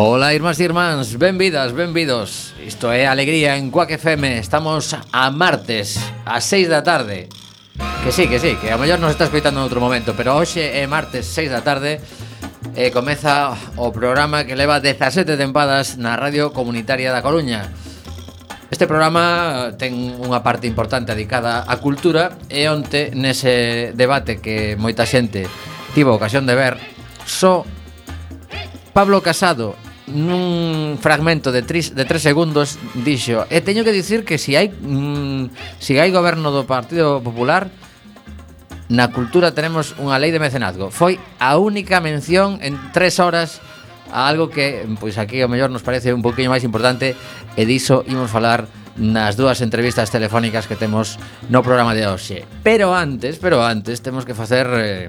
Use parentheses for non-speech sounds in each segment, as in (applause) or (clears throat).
Ola, irmás e irmáns, benvidas, benvidos. Isto é Alegría en Cuac FM Estamos a martes, a 6 da tarde. Que sí, que sí, que a mellor nos está escoitando en outro momento Pero hoxe é martes, 6 da tarde E comeza o programa que leva 17 tempadas na Radio Comunitaria da Coruña. Este programa ten unha parte importante dedicada á cultura E onte, nese debate que moita xente tivo ocasión de ver Só so Pablo Casado nun fragmento de, tris, de tres segundos dixo E teño que dicir que si hai mm, si hai goberno do Partido Popular Na cultura tenemos unha lei de mecenazgo Foi a única mención en tres horas a algo que pois aquí ao mellor nos parece un poquinho máis importante e diso imos falar nas dúas entrevistas telefónicas que temos no programa de hoxe. Pero antes, pero antes temos que facer eh,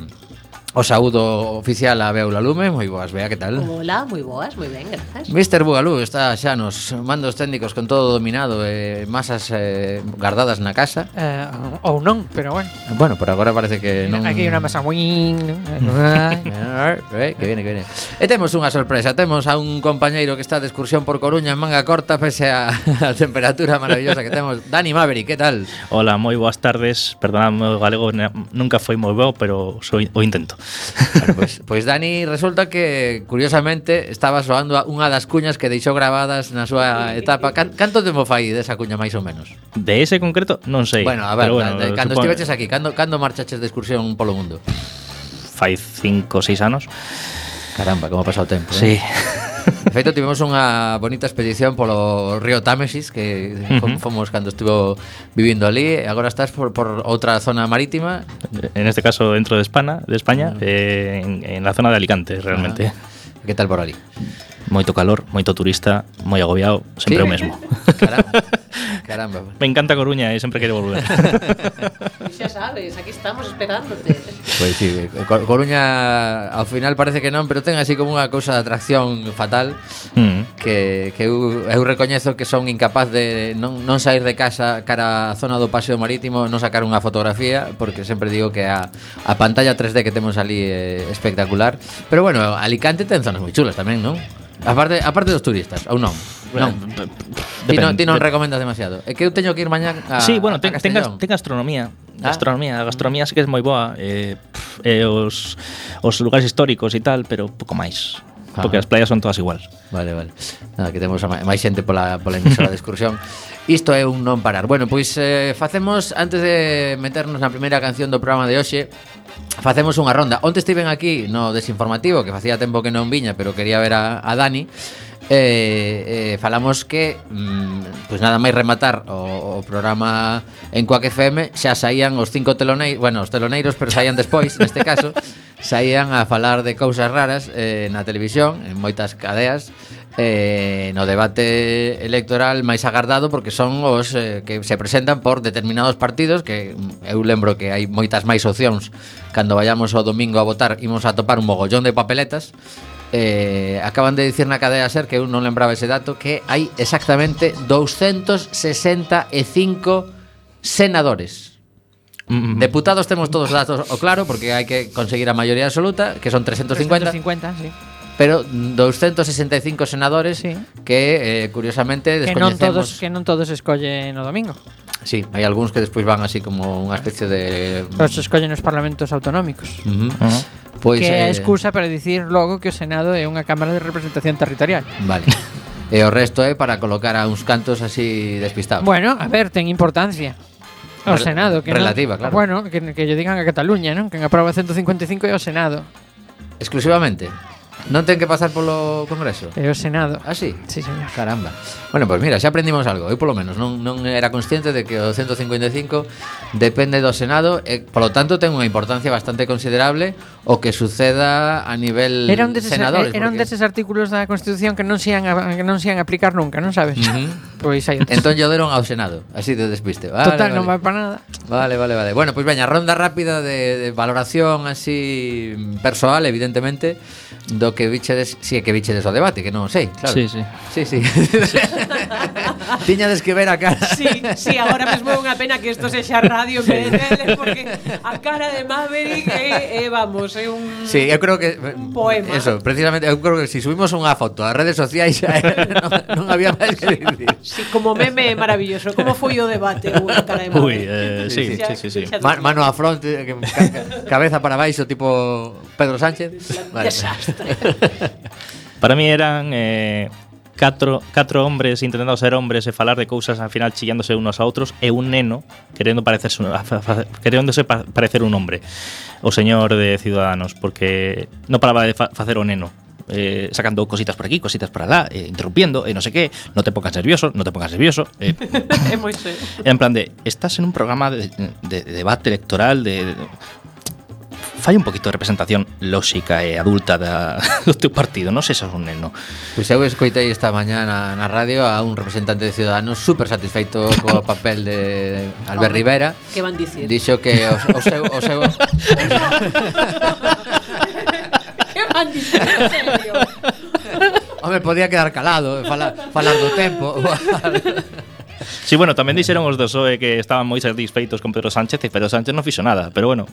O saúdo oficial a Beula Lume, moi boas, Bea, que tal? Hola, moi boas, moi ben, grazas. Mr. Bugalú está xa nos mandos técnicos con todo dominado e eh, masas eh, guardadas na casa. Eh, Ou non, pero bueno. Bueno, por agora parece que non... Aquí hai unha masa moi... (laughs) que viene, que viene. E temos unha sorpresa, temos a un compañeiro que está de excursión por Coruña en manga corta Pese a, (laughs) a temperatura maravillosa que temos. Dani Maverick, que tal? Hola, moi boas tardes, Perdonadme, o galego nunca foi moi bo, pero sou o intento. Bueno, pois, pois Dani, resulta que curiosamente estaba soando unha das cuñas que deixou grabadas na súa etapa. Can, canto tempo fai desa cuña máis ou menos? De ese concreto non sei. Bueno, a ver, pero bueno, cando supone... estiveches aquí, cando cando marchaches de excursión polo mundo? Fai 5 ou 6 anos. Caramba, como pasa o tempo. Eh? Sí. De feito, tivemos unha bonita expedición polo río Támesis que fom- Ujú. fomos cando estivo vivindo ali agora estás por, por outra zona marítima En este caso dentro de España, de España, eh, en, en la zona de Alicante, realmente. Que tal por ali? moito calor, moito turista, moi agobiado, sempre sí? o mesmo. Caramba. (laughs) Caramba. Me encanta Coruña e sempre quero volver. (laughs) xa sabes, aquí estamos esperándote. Pois pues sí, Coruña ao final parece que non, pero ten así como unha cousa de atracción fatal mm. que, que eu, eu recoñezo que son incapaz de non, non sair de casa cara a zona do paseo marítimo, non sacar unha fotografía, porque sempre digo que a, a pantalla 3D que temos ali é espectacular. Pero bueno, Alicante ten zonas moi chulas tamén, non? Aparte, aparte dos turistas, ou non? Non. Eh, ti non, ti non recomendas demasiado. É que eu teño que ir mañá a Sí, bueno, ten, ten, gas, ten gastronomía. Ah. Gastronomía, ah. a gastronomía sí que é moi boa, eh, pff, eh, os os lugares históricos e tal, pero pouco máis. Ah. Porque as playas son todas iguales. Vale, vale. Nada, que temos máis xente pola, pola emisora de excursión. (laughs) Isto é un non parar. Bueno, pois eh, facemos, antes de meternos na primeira canción do programa de hoxe, Facemos unha ronda. Onte estiven aquí no desinformativo, que facía tempo que non viña, pero quería ver a, a Dani eh, eh, falamos que mm, pues nada máis rematar o, o programa en Coac FM xa saían os cinco teloneiros, bueno, os teloneiros, pero saían despois, neste caso, (laughs) saían a falar de cousas raras eh, na televisión, en moitas cadeas, eh, no debate electoral máis agardado porque son os eh, que se presentan por determinados partidos que mm, eu lembro que hai moitas máis opcións. Cando vayamos o domingo a votar imos a topar un mogollón de papeletas eh, acaban de dicir na cadea ser que eu non lembraba ese dato que hai exactamente 265 senadores. Mm. Deputados temos todos os datos o claro porque hai que conseguir a maioría absoluta, que son 350. 350, sí. Pero 265 senadores sí. que eh, curiosamente descoñecemos. Que non todos que non todos escollen o domingo. Sí, hai algúns que despois van así como unha especie de Os escollen os parlamentos autonómicos. Uh -huh. Uh -huh. Pois, que é excusa para dicir logo que o Senado é unha Cámara de Representación Territorial. Vale. e o resto é para colocar a uns cantos así despistados. Bueno, a ver, ten importancia. O Senado. Que Relativa, claro. Bueno, que, que lle digan a Cataluña, non? Que en aproba 155 é o Senado. Exclusivamente. Non ten que pasar polo Congreso? É o Senado. Ah, sí? Sí, señor. Caramba. Bueno, pois pues mira, xa aprendimos algo. Eu polo menos non, non era consciente de que o 155 depende do Senado e, polo tanto, ten unha importancia bastante considerable o que suceda a nivel era un deses, senadores. Eh, era porque... un deses artículos da Constitución que non sean a, que non sean aplicar nunca, non sabes? Uh -huh. pois hai Entón yo deron ao Senado, así de despiste. Vale, Total, vale. non vai para nada. Vale, vale, vale. Bueno, pois pues veña, ronda rápida de, de valoración así persoal, evidentemente, do que bichedes, si é que bichedes o debate, que non sei, claro. Sí, sí. Sí, sí. (laughs) Tiñades que ver a cara. Sí, sí, agora mesmo é unha pena que isto sexa radio en vez de tele porque a cara de Maverick é, eh, eh, vamos, é un Sí, eu creo que un eh, poema. Eso, precisamente, eu creo que se si subimos unha foto ás redes sociais xa eh, (laughs) non, non había máis que dicir. Sí, como meme é maravilloso. Como foi o debate? Ui, eh, sí, sí, sí, sí. sí. Man, mano a fronte, eh, que, cabeza para baixo, tipo Pedro Sánchez. Vale. Desastre. (laughs) para mí eran eh, catro, catro hombres intentando ser hombres e falar de cousas al final chillándose unos a outros e un neno querendo parecerse queréndose pa, parecer un hombre o señor de Ciudadanos porque non paraba de fa, facer o neno eh, sacando cositas por aquí, cositas para alá, eh, interrumpiendo, eh, no sé qué, no te pongas nervioso, no te pongas nervioso. Eh, (laughs) moi en plan de, estás en un programa de, de, de debate electoral, de, de, fai un poquito de representación lóxica e adulta da, (laughs) do teu partido, non se un neno. Pois eu escoitei esta mañá na, na radio a un representante de Ciudadanos super satisfeito co (laughs) papel de Albert Rivera. Que van dicir? Dixo que o, o seu... O seu... (laughs) que van dicir, en serio? Home, podía quedar calado, falar, falar do tempo. Sí, bueno, tamén dixeron os do PSOE eh, que estaban moi satisfeitos con Pedro Sánchez e Pedro Sánchez non fixo nada, pero bueno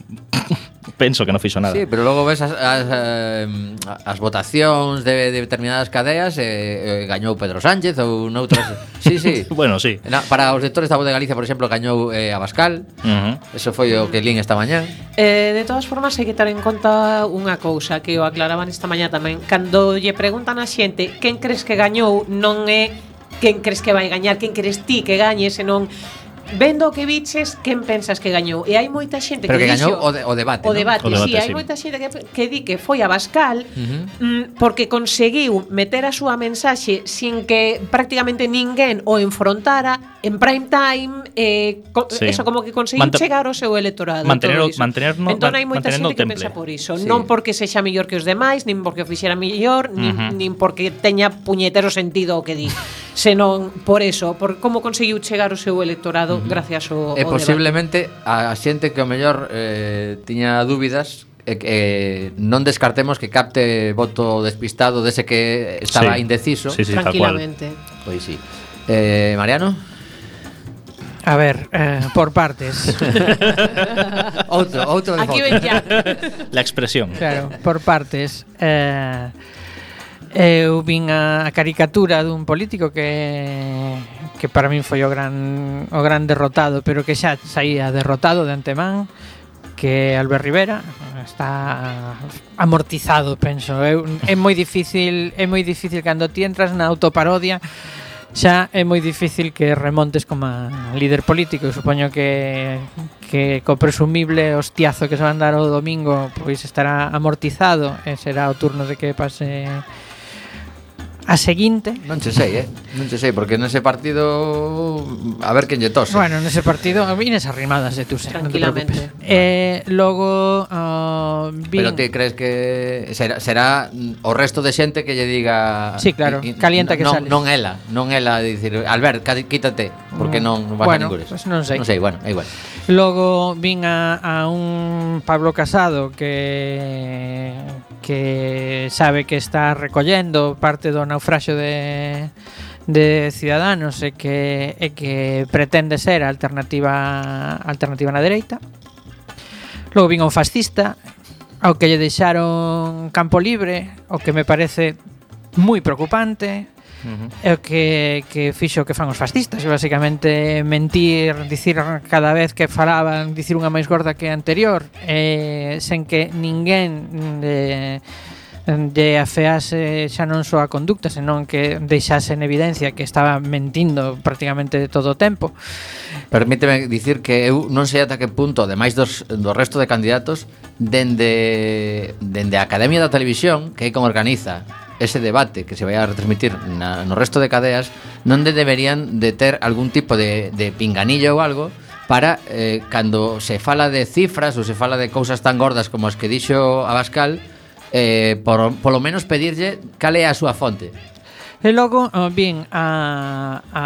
penso que non fixo nada. Sí, pero logo ves as, as, eh, as votacións de, de determinadas cadeas e eh, gañou Pedro Sánchez ou noutras... sí, sí. (laughs) bueno, sí. Na, para os lectores da Voz de Galicia, por exemplo, gañou eh, Abascal. Uh -huh. Eso foi o que lín esta mañá. Eh, de todas formas, hai que ter en conta unha cousa que o aclaraban esta mañá tamén. Cando lle preguntan a xente quen crees que gañou, non é quen crees que vai gañar, quen crees ti que gañe, senón Vendo o que viches, quen pensas que gañou? E hai moita xente Pero que, que gañou o, de, o debate, O debate, ¿no? o debate sí, sí, hai moita xente que, que di que foi a Bascal uh -huh. Mm, porque conseguiu meter a súa mensaxe sin que prácticamente ninguén o enfrontara en prime time, eh, co, sí. eso como que conseguiu Mant chegar ao seu electorado. Mantener, mantener no, entón hai moita xente que pensa por iso, sí. non porque sexa mellor que os demais, nin porque o fixera mellor, nin, uh -huh. nin porque teña puñetero sentido o que di. (laughs) senón por eso, por como conseguiu chegar o seu electorado uh -huh. gracias ao E ao posiblemente debate. a xente que o mellor eh, tiña dúbidas eh, eh, non descartemos que capte voto despistado dese que estaba sí. indeciso sí, sí, tranquilamente. Pois sí. Eh, Mariano? A ver, eh, por partes. (laughs) outro, outro de Aquí ven ya. (laughs) La expresión. Claro, por partes. Eh, Eu vin a caricatura dun político que que para min foi o gran o gran derrotado, pero que xa saía derrotado de antemán, que Albert Rivera está amortizado, penso. É, é moi difícil, é moi difícil cando ti entras na autoparodia xa é moi difícil que remontes como líder político. Eu supoño que que co presumible hostiazo que se van dar o domingo pois estará amortizado e será o turno de que pase A seguinte. Non che sei, eh? Non che sei, porque nese partido A ver quen lle tose. Bueno, nese partido Vines arrimadas de tuse Tranquilamente. no eh, Logo uh, vin... Pero ti crees que será, será o resto de xente que lle diga Sí, claro, calienta que non, sales. Non ela, non ela dicir Albert, quítate Porque mm. non vas bueno, a ningures. pues non sei. Non sei, bueno, é igual. Logo vin a, a un Pablo Casado que que sabe que está recollendo parte do naufraxio de de Ciudadanos e que e que pretende ser a alternativa alternativa na dereita. Logo vin un fascista ao que lle deixaron campo libre, o que me parece moi preocupante Uh -huh. É o que, que fixo que fan os fascistas Basicamente mentir, dicir cada vez que falaban Dicir unha máis gorda que a anterior eh, Sen que ninguén de, de afease xa non só a conducta Senón que deixase en evidencia que estaba mentindo prácticamente todo o tempo Permíteme dicir que eu non sei ata que punto Ademais dos, do resto de candidatos Dende, dende a Academia da Televisión Que é como organiza ese debate que se vai a retransmitir na, no resto de cadeas Donde deberían de ter algún tipo de, de pinganillo ou algo para eh, cando se fala de cifras ou se fala de cousas tan gordas como as que dixo Abascal eh, por, polo menos pedirlle cal é a súa fonte. E logo oh, vin a, a,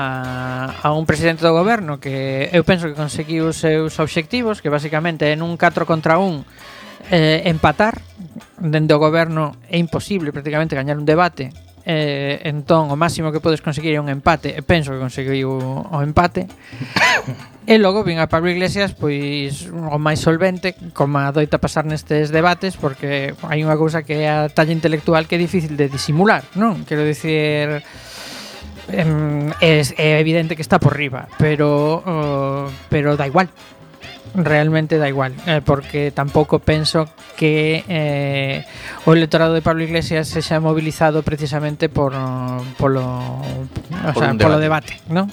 a un presidente do goberno que eu penso que conseguiu os seus obxectivos, que basicamente en un 4 contra 1 eh, empatar dende o goberno é imposible prácticamente gañar un debate eh, entón o máximo que podes conseguir é un empate e penso que conseguiu o empate. (coughs) E logo vin a Pablo Iglesias pois o máis solvente como adoita pasar nestes debates porque hai unha cousa que é a talla intelectual que é difícil de disimular non? Quero dicir é, é evidente que está por riba pero uh, pero da igual realmente da igual, eh, porque tampouco penso que eh, o electorado de Pablo Iglesias se xa mobilizado precisamente por polo, o por sea, debate. polo debate, non?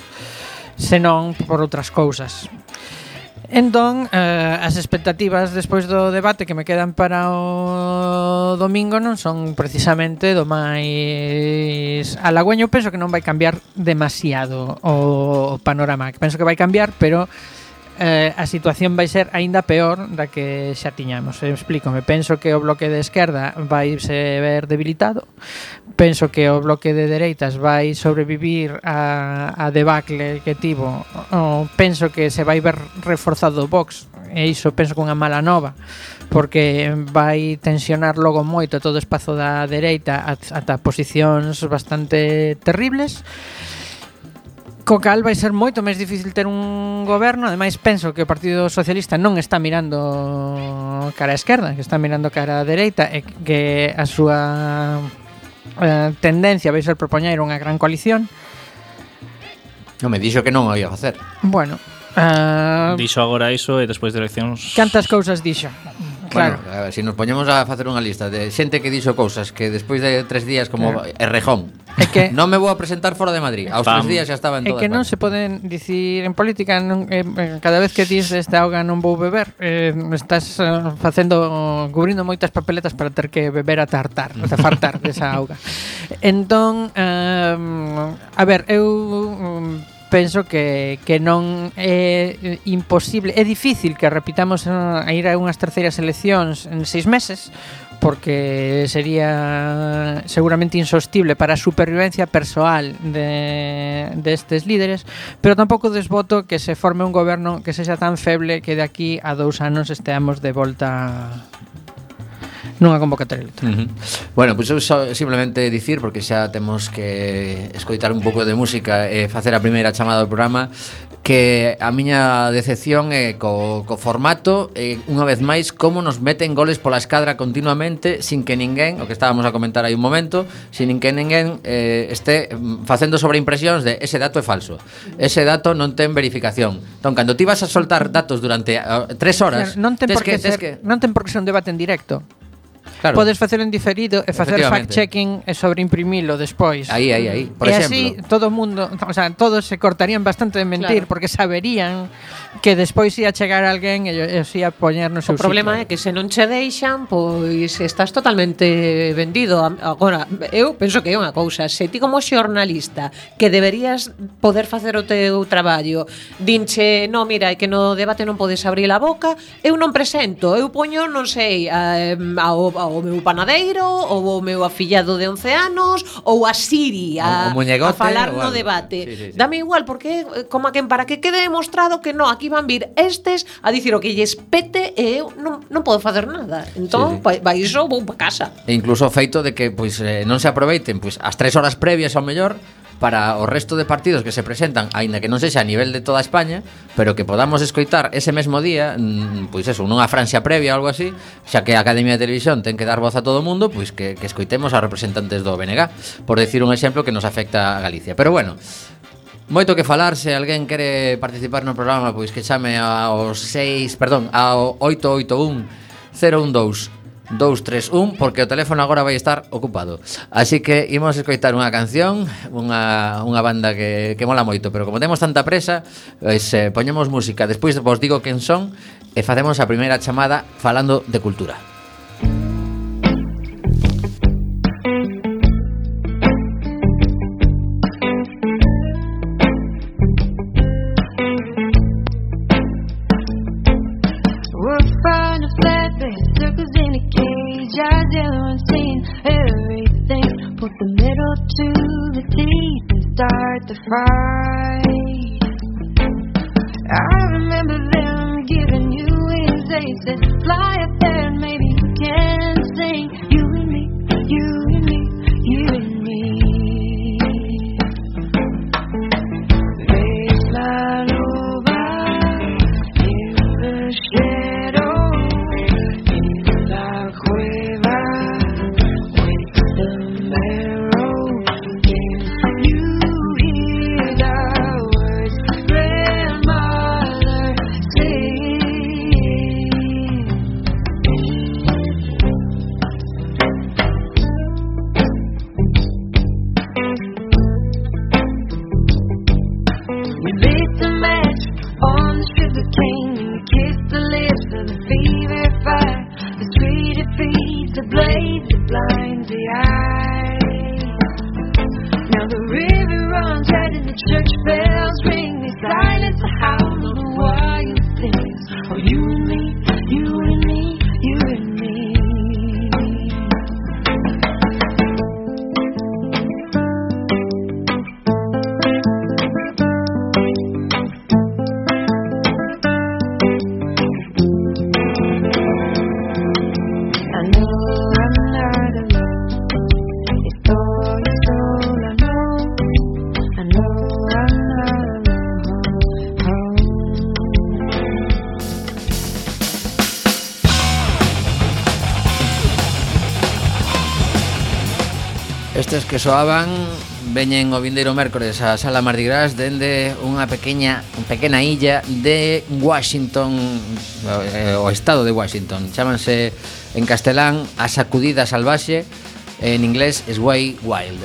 Senón por outras cousas. Entón, eh, as expectativas despois do debate que me quedan para o domingo non son precisamente do máis halagüeño. Penso que non vai cambiar demasiado o panorama. Penso que vai cambiar, pero eh, a situación vai ser aínda peor da que xa tiñamos. Eh, explícome, penso que o bloque de esquerda vai se ver debilitado, penso que o bloque de dereitas vai sobrevivir a, a debacle que tivo, o, penso que se vai ver reforzado o Vox, e iso penso que unha mala nova, porque vai tensionar logo moito todo o espazo da dereita ata posicións bastante terribles, Co cal vai ser moito máis difícil ter un goberno. Ademais penso que o Partido Socialista non está mirando cara a esquerda Que está mirando cara a dereita E que a súa eh, tendencia vai ser propoñer unha gran coalición. Non me dixo que non o ia facer. Bueno uh, Dixo agora iso e despois de eleccións Cantas cousas dixo? Claro. Bueno, se si nos poñemos a facer unha lista de xente que dixo cousas que despois de tres días como claro. Errejón. É que (laughs) non me vou a presentar fora de Madrid. Aos Pam. tres días xa estaba en toda É que non España. se poden dicir en política non, eh, cada vez que dis esta auga non vou beber, eh, estás eh, facendo cubrindo moitas papeletas para ter que beber a tartar, a fartar desa auga. Entón, eh, a ver, eu mm, penso que, que non é imposible, é difícil que repitamos eh, a ir a unhas terceiras eleccións en seis meses, porque sería seguramente insostible para a supervivencia persoal de, destes líderes, pero tampouco desvoto que se forme un goberno que sexa tan feble que de aquí a dous anos esteamos de volta nunha convocatoria electoral. Uh -huh. Bueno, pois pues eu só simplemente dicir porque xa temos que escoitar un pouco de música e facer a primeira chamada do programa que a miña decepción é co, co formato e unha vez máis como nos meten goles pola escadra continuamente sin que ninguén, o que estábamos a comentar aí un momento, sin que ninguén eh, este facendo sobreimpresións de ese dato é falso, ese dato non ten verificación. Entón, cando ti vas a soltar datos durante uh, tres horas, non ten tes por que, ser, que... non ten por que ser un debate en directo. Claro. Podes facelo en diferido e facer fact-checking e sobreimprimilo despois. Aí, aí, aí. Por e exemplo. así todo o mundo, o sea, todos se cortarían bastante de mentir claro. porque saberían que despois ia chegar alguén e os ia poñer no seu O problema sitio. é que se non che deixan, pois estás totalmente vendido. Agora, eu penso que é unha cousa, se ti como xornalista que deberías poder facer o teu traballo, dinche, no, mira, é que no debate non podes abrir a boca, eu non presento, eu poño, non sei, ao, ao meu panadeiro, ou ao meu afillado de 11 anos, ou a Siri a, o, o muñegote, a falar no debate. Sí, sí, sí. Dame igual, porque eh, como a quen para que quede demostrado que no, aquí van vir estes a dicir o que lles pete e eu non, non podo facer nada. Entón, sí, sí. Pa, iso vou pa casa. E incluso o feito de que pois eh, non se aproveiten pois as tres horas previas ao mellor para o resto de partidos que se presentan, aínda que non sexa a nivel de toda España, pero que podamos escoitar ese mesmo día, mm, pois eso, nunha Francia previa ou algo así, xa que a Academia de Televisión ten que dar voz a todo o mundo, pois que, que escoitemos a representantes do BNG, por decir un exemplo que nos afecta a Galicia. Pero bueno, Moito que falar, se alguén quere participar no programa, pois que chame ao 6, perdón, ao 881 012 231 porque o teléfono agora vai estar ocupado. Así que imos escoitar unha canción, unha, unha banda que, que mola moito, pero como temos tanta presa, pois, eh, poñemos música, despois vos digo quen son e facemos a primeira chamada falando de cultura. the fire. que soaban veñen o vindeiro mércores a Sala Mardi Gras dende unha pequena pequena illa de Washington o, o estado de Washington. Chámanse en castelán A sacudida salvaxe, en inglés Sway Wild.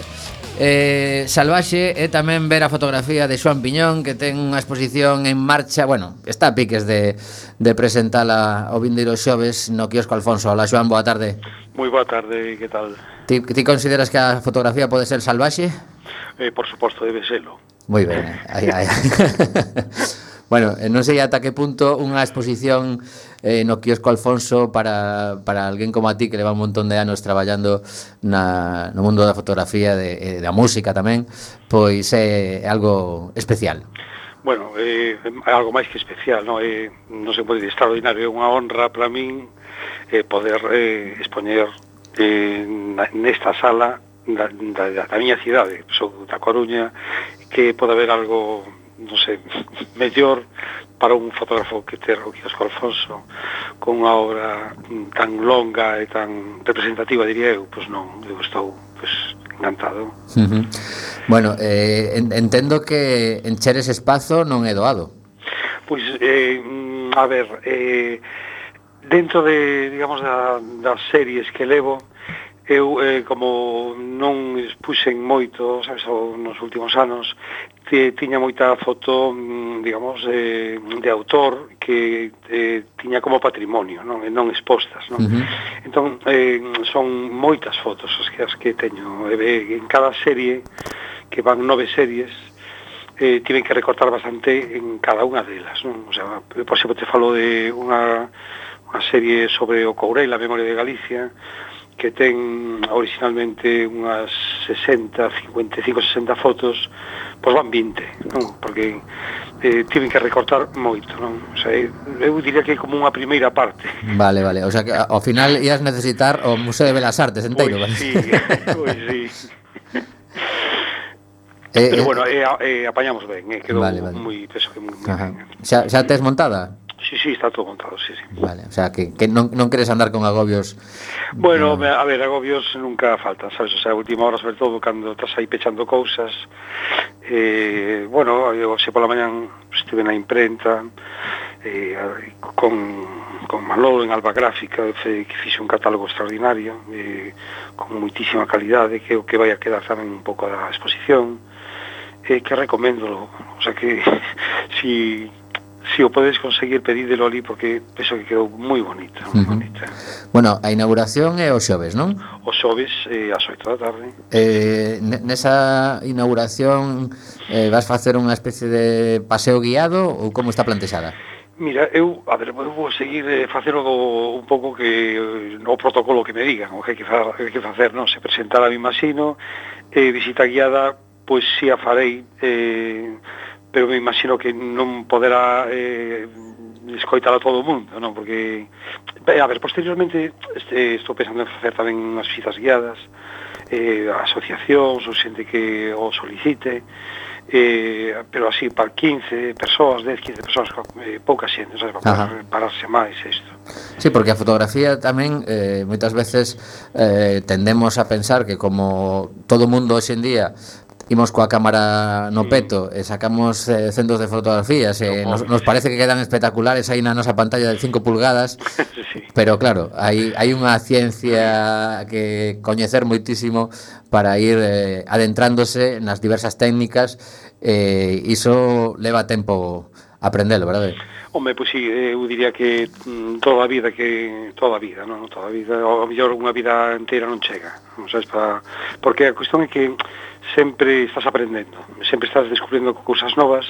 Eh, salvaxe e tamén ver a fotografía de Xoan Piñón que ten unha exposición en marcha, bueno, está a piques de, de presentala o vindeiro xoves no quiosco Alfonso. Hola Xoan, boa tarde. Moi boa tarde, que tal? Ti, ti consideras que a fotografía pode ser salvaxe? Eh, por suposto, debe serlo. Moi ben, eh. aí, aí. (laughs) Bueno, eh, non sei ata que punto unha exposición eh, no quiosco Alfonso para, para alguén como a ti que leva un montón de anos traballando na, no mundo da fotografía e da música tamén, pois é algo especial. Bueno, eh, é eh, algo máis que especial, non, eh, non se pode dizer extraordinario, é unha honra para min eh, poder eh, expoñer eh, na, nesta sala da, da, da miña cidade, sou da Coruña, que pode haber algo, non sei, (laughs) mellor para un fotógrafo que ter o Quiosco Alfonso con unha obra mm, tan longa e tan representativa, diría eu, pois non, eu estou pois, encantado. Uh -huh. Bueno, eh, entendo que encher ese espazo non é doado. Pois, eh, mm, a ver, eh, dentro de, digamos, da, das series que levo, eu eh, como non expuxen moito, sabes, nos últimos anos, te, tiña moita foto, mm, digamos, eh, de autor que eh, tiña como patrimonio, non, non expostas, non? Uh -huh. Entón, eh, son moitas fotos as que, as que teño. En cada serie, que van nove series, eh, tiven que recortar bastante en cada unha delas, non? O sea, por exemplo, te falo de unha unha serie sobre o Courel, a memoria de Galicia, que ten originalmente unhas 60, 55, 60 fotos, pois van 20, non? Porque eh, tiven que recortar moito, non? O sea, eu diría que é como unha primeira parte. Vale, vale, o sea que ao final ias necesitar o Museo de Belas Artes enteiro, pois, vale? Sí, (laughs) pois sí. Eh, Pero eh, bueno, eh, eh, apañamos ben, eh, quedou vale, vale. moi, peso. que moi, moi ben. Xa, xa tes montada? Sí, sí, está todo contado, sí, sí. Vale, o sea, que, que non, non queres andar con agobios... Bueno, eh, no... a ver, agobios nunca faltan, sabes? O sea, a última hora, sobre todo, cando estás aí pechando cousas... Eh, bueno, eu se pola mañan estive na imprenta eh, con, con Manolo en Alba Gráfica que fixe un catálogo extraordinario eh, con moitísima calidade que o que vai a quedar tamén un pouco da exposición eh, que recomendo o sea que (laughs) si Si o podes conseguir pedídelo ali porque penso que quedou moi bonito, moi uh -huh. bonita. Bueno, a inauguración é o xoves, non? O xoves eh, ás 8 da tarde. Eh, nesa inauguración eh, vas facer unha especie de paseo guiado ou como está plantexada? Mira, eu, a ver, eu vou seguir eh, facendo do, un pouco que eh, o protocolo que me digan, o que hai que, fa, que, que facer, non? Se presentar a mi masino, eh, visita guiada, pois si a farei, eh, pero me imagino que non poderá eh, escoitar a todo o mundo, non? Porque, eh, a ver, posteriormente este, estou pensando en facer tamén unhas visitas guiadas, eh, asociacións ou xente que o solicite, eh, pero así para 15 persoas, 10, 15 persoas, eh, pouca xente, sabes, para poder pararse máis isto. Sí, porque a fotografía tamén eh, moitas veces eh, tendemos a pensar que como todo mundo hoxe en día imos coa cámara no peto e sacamos eh, centos de fotografías e eh, nos, nos parece que quedan espectaculares aí na nosa pantalla de 5 pulgadas (laughs) sí. pero claro, hai, hai unha ciencia que coñecer moitísimo para ir eh, adentrándose nas diversas técnicas e eh, iso leva tempo aprendelo, verdade? Home, pois sí, eh, eu diría que mm, toda a vida que toda a vida, non, toda a vida, ao mellor unha vida inteira non chega. Non sabes para porque a cuestión é que sempre estás aprendendo, sempre estás descubrindo cousas novas,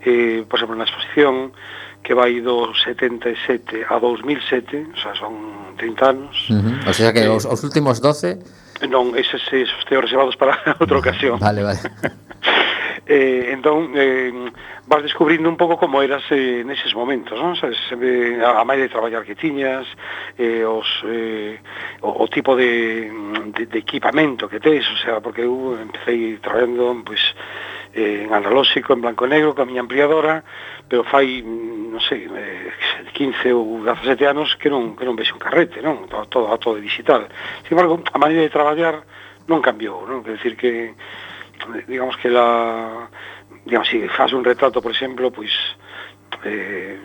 eh, por exemplo, na exposición que vai do 77 a 2007, o sea, son 30 anos. Uh -huh. O sea que eh, os, os últimos 12... Non, eses, esos teo reservados para (laughs) outra ocasión. Vale, vale. (laughs) eh, entón eh, vas descubrindo un pouco como eras eh, neses momentos, non? Sabes, sempre a, a máis de traballar que tiñas, eh, os, eh, o, o tipo de, de, de equipamento que tes, o sea, porque eu empecé traballando, pois, eh, en analóxico, en blanco e negro, con a miña ampliadora, pero fai, mm, non sei, eh, 15 ou 17 anos que non, que non vexe un carrete, non? Todo, todo, todo digital. Sin embargo, a maneira de traballar non cambiou, non? Quer decir que digamos que la digamos si faz un retrato, por exemplo, pois eh,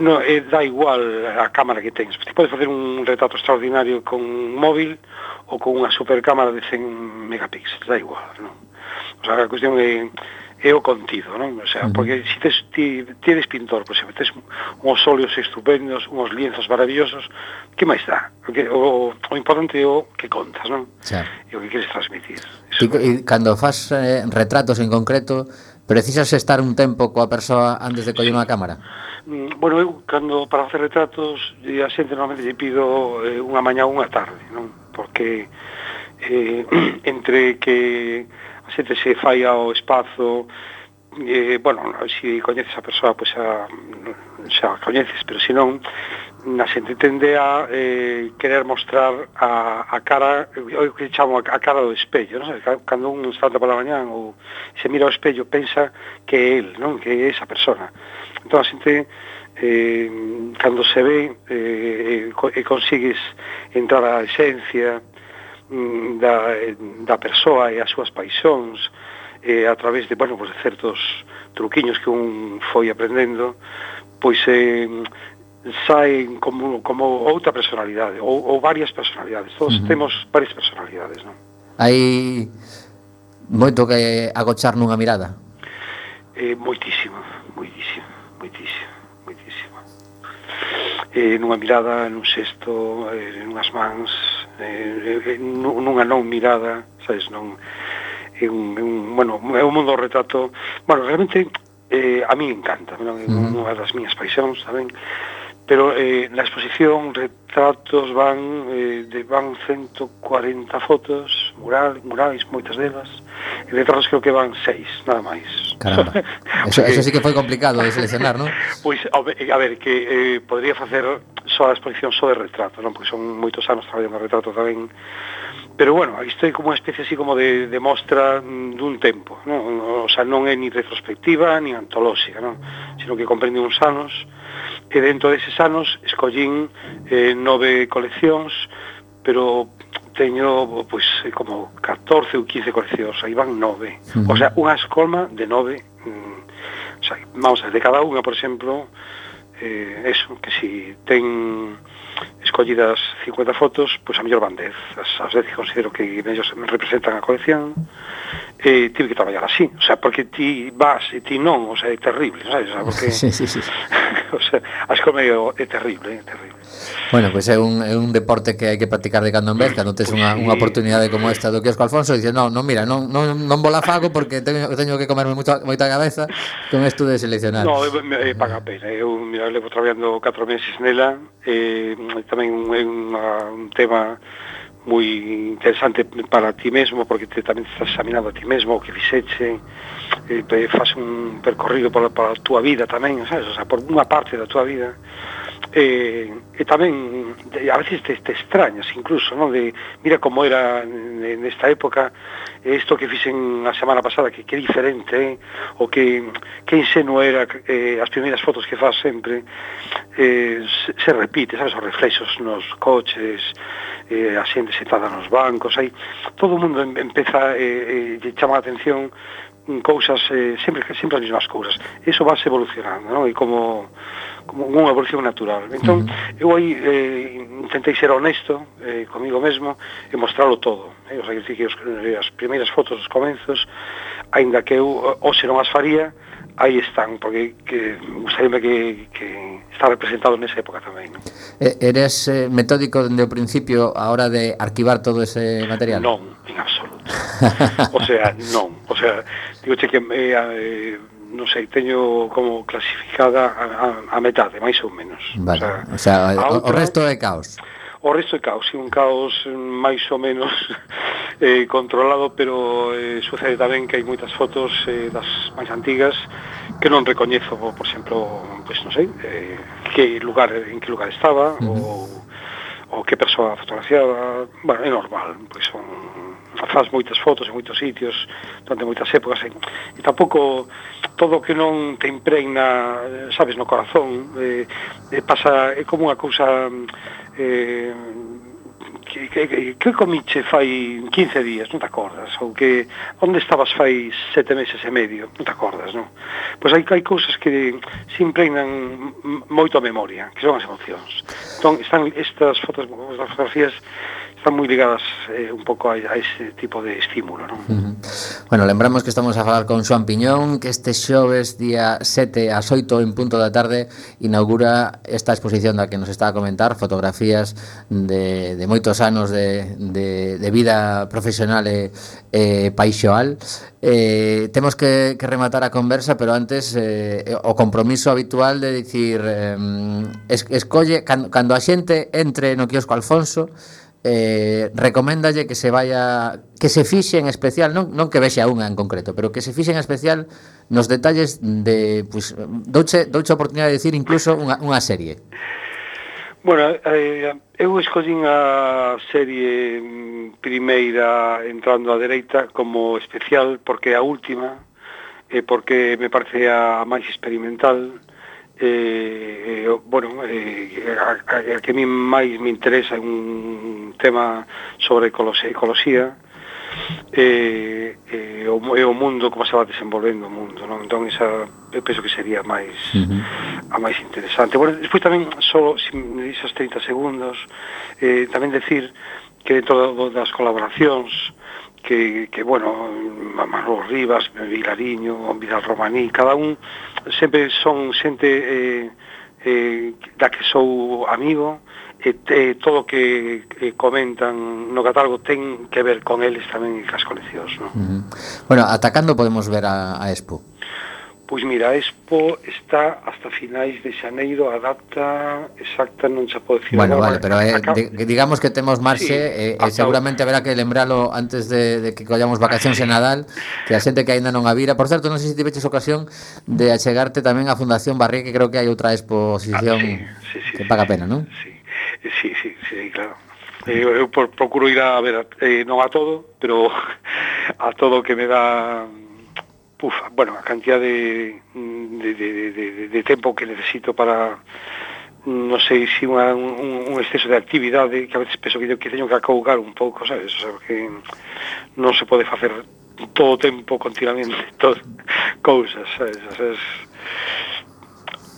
no, eh, dá igual a cámara que tens. Te podes facer un retrato extraordinario con un móvil ou con unha supercámara de 100 megapíxeles, dá igual, non? O sea, a cuestión é é o contido, non? O sea, porque se tes, ti, ti eres pintor, pois se metes uns óleos estupendos, uns lienzos maravillosos, que máis dá? O, que, o, o importante é o que contas, non? Xa. E o que queres transmitir. Ti, e cando faz eh, retratos en concreto, precisas estar un tempo coa persoa antes de coller sí. unha cámara? Mm, bueno, eu, cando para facer retratos, a xente normalmente lle pido eh, unha mañá ou unha tarde, non? Porque eh, (clears throat) entre que a xente se fai ao espazo eh, bueno, se si coñeces a persoa pois a, xa coñeces, pero se non na xente tende a eh, querer mostrar a, a cara o que chamo a, a cara do espello non? cando un salta pola mañá ou se mira ao espello pensa que é el, non? que é esa persona entón a xente eh, cando se ve eh, eh e eh, consigues entrar á esencia da, da persoa e as súas paixóns eh, a través de, bueno, pues, de certos truquiños que un foi aprendendo pois eh, saen como, como outra personalidade ou, ou varias personalidades todos uh -huh. temos varias personalidades non? hai moito que agochar nunha mirada eh, moitísimo moitísimo moitísimo moitísimo eh, nunha mirada, nun xesto eh, nunhas mans eh, nunha non mirada, sabes, non é un, é un, bueno, é un mundo retrato, bueno, realmente eh, a mí encanta, non? é unha das miñas paixóns, saben? Pero eh, na exposición retratos van eh, de van 140 fotos, mural, murais, moitas delas. E retratos creo que van seis, nada máis. Caramba. (laughs) Eso, eso sí que foi complicado de seleccionar, non? (laughs) Pois, pues, a ver, que eh, podría facer só a exposición só de retrato, non? Porque son moitos anos traballando retrato tamén. Pero bueno, aí estou como unha especie así como de, de mostra dun tempo, non? O sea, non é ni retrospectiva, ni antolóxica, non? Sino que comprende uns anos, e dentro deses anos escollín eh, nove coleccións, pero teño pois como 14 ou 15 coleccións, aí van nove. Uh -huh. O sea, unha escolma de nove. Mm, o sea, vamos a ver, de cada unha, por exemplo, eh, eso, que si ten escollidas 50 fotos, pois a mellor van 10. As, as 10 que considero que mellor me representan a colección, e eh, tive que traballar así, o sea, porque ti vas e ti non, o sea, é terrible, sabes? O sea, porque, sí, sí, sí. (laughs) o sea, as comedio é terrible, é terrible. Bueno, pois pues é un, é un deporte que hai que practicar de cando en vez, cando tes unha, unha oportunidade como esta do Kiosco Alfonso, dices, non, non, mira, non, non, non vola fago porque teño, teño que comerme moita, moita cabeza con isto de seleccionar. Non, é, é paga pena, eu mira, levo traballando 4 meses nela, eh, tamén é unha, un tema moi interesante para ti mesmo porque te, tamén te estás examinando a ti mesmo o que fixeche e, eh, e faz un percorrido para, para a túa vida tamén, sabes? O sea, por unha parte da túa vida e, e tamén a veces te, te extrañas incluso, non? De, mira como era nesta época isto que fixen a semana pasada que que diferente, eh? o que que insenuo era eh, as primeiras fotos que faz sempre eh, se, se repite, sabes, os reflexos nos coches, eh, a xente sentada nos bancos, aí todo o mundo empeza eh, eh, chama a atención cousas eh, sempre sempre as mesmas cousas. Eso va evolucionando, non? E como como unha evolución natural. Entón, eu aí eh, intentei ser honesto eh, comigo mesmo e mostrarlo todo. Eh? O sea, que os, eh, as primeiras fotos dos comenzos, aínda que eu eh, hoxe non as faría, aí están, porque que, gustaríame que, que está representado nesa época tamén. Non? E, eres eh, metódico dende o principio a hora de arquivar todo ese material? Non, en absoluto. o sea, non. O sea, digo che que eh, eh, non sei, teño como clasificada a, a, a metade, máis ou menos. Vale. O sea, o, sea, o, outra, o resto é caos o resto é caos, un caos máis ou menos (laughs) eh, controlado, pero eh, sucede tamén que hai moitas fotos eh, das máis antigas que non recoñezo, por exemplo, pois non sei, eh, que lugar en que lugar estaba uh -huh. ou ou que persoa fotografiaba, bueno, é normal, pois son faz moitas fotos en moitos sitios durante moitas épocas e, e tampouco todo o que non te impregna eh, sabes no corazón eh, eh, pasa é como unha cousa eh, que, que, que comiche fai 15 días, non te acordas? Ou que onde estabas fai sete meses e medio, non te acordas, non? Pois hai, hai cousas que se impregnan moito a memoria, que son as emocións. Entón, están estas fotos, as fotografías están moi ligadas eh, un pouco a, a ese tipo de estímulo non? Bueno, lembramos que estamos a falar con Xoan Piñón que este xoves día 7 ás 8 en punto da tarde inaugura esta exposición da que nos está a comentar fotografías de, de moitos anos de, de, de vida profesional e, e paixoal eh, temos que, que rematar a conversa pero antes eh, o compromiso habitual de dicir eh, es, escolle cando, cando a xente entre no quiosco Alfonso eh, recoméndalle que se vaya que se fixe en especial, non, non que vexe a unha en concreto, pero que se fixe en especial nos detalles de pues, douche, douche oportunidade de decir incluso unha, unha serie. Bueno, eh, eu escollín a serie primeira entrando á dereita como especial porque é a última e eh, porque me parece a máis experimental eh, eh bueno, eh, a, a, que mi máis me interesa un tema sobre eh, ecoloxía, eh, eh, o, e o mundo como se va desenvolvendo o mundo, non? Entón, esa, eu penso que sería máis, uh -huh. a máis interesante. Bueno, despois tamén, só, se me disas 30 segundos, eh, tamén decir que dentro das colaboracións, que, que bueno, Manolo Rivas, Vilariño, Vidal Romaní, cada un sempre son xente eh, eh, da que sou amigo e eh, todo o que eh, comentan no catálogo ten que ver con eles tamén e cas coleccións. ¿no? Uh -huh. Bueno, atacando podemos ver a, a Expo. Pois mira, a Expo está hasta finais de xaneiro, a data exacta non se pode decir. Bueno, agora, vale, pero eh, acá... digamos que temos marxe, sí, eh, eh, seguramente o... haberá que lembralo antes de, de que collamos vacacións en Nadal, que a xente que aínda non a vira. Por certo, non sei se tiveches ocasión de achegarte tamén á Fundación Barri, que creo que hai outra exposición ah, sí, sí, sí, que sí, paga sí, pena, non? Sí, sí, sí, sí claro. Eh, eu, eu procuro ir a ver, eh, non a todo, pero (laughs) a todo que me dá puf, bueno, a cantidad de, de, de, de, de tempo que necesito para mm, non sei se unha, un, un exceso de actividade que a veces penso que, que teño que acougar un pouco, sabes? O sea, que non se pode facer todo o tempo continuamente (laughs) todas cousas, sabes? O sea, es,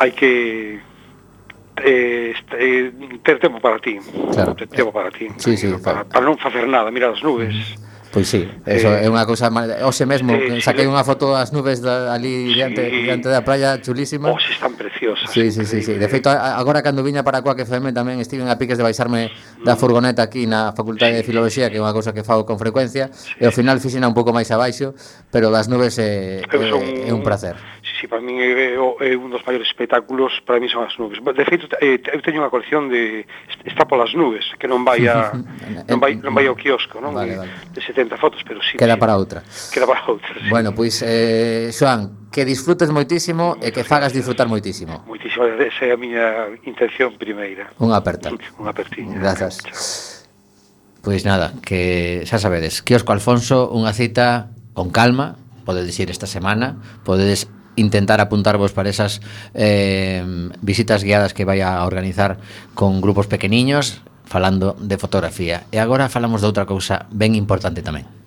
hai que eh, eh, ter tempo para ti, claro. ter tempo para ti, sí, sí, para, claro. para non facer nada, mirar as nubes. Mm Pois sí, eh, eso eh, é unha cousa hoxe mesmo eh, saquei si unha foto das nubes da, ali sí, diante, diante da praia chulísima. Hoxe están preciosas. Sí, sí, sí, sí. De feito agora cando viña para Coac FM tamén estiven a piques de baixarme da mm. furgoneta aquí na Facultade sí, de Filoloxía, que é unha cousa que fago con frecuencia, sí. e ao final fixena un pouco máis abaixo, pero das nubes é, é, son, é un placer. Sí, sí, para min é, é un dos maiores espectáculos, para mí son as nubes. De feito, eh, eu teño unha colección de está polas nubes, que non vai a (laughs) non vai non vai ao quiosco, non? Vale, eh, vale. De 70 fotos, pero sí. Queda para outra. Queda para outra. Sí. Bueno, pois pues, eh Xoan, que disfrutes moitísimo e que fagas disfrutar moitísimo. Moitísimo, esa é a miña intención primeira. Unha aperta. Unha apertiña. Grazas. Pois pues nada, que xa sabedes, Kiosco Alfonso, unha cita con calma, podedes ir esta semana, podedes intentar apuntarvos para esas eh, visitas guiadas que vai a organizar con grupos pequeniños falando de fotografía. E agora falamos de outra cousa ben importante tamén.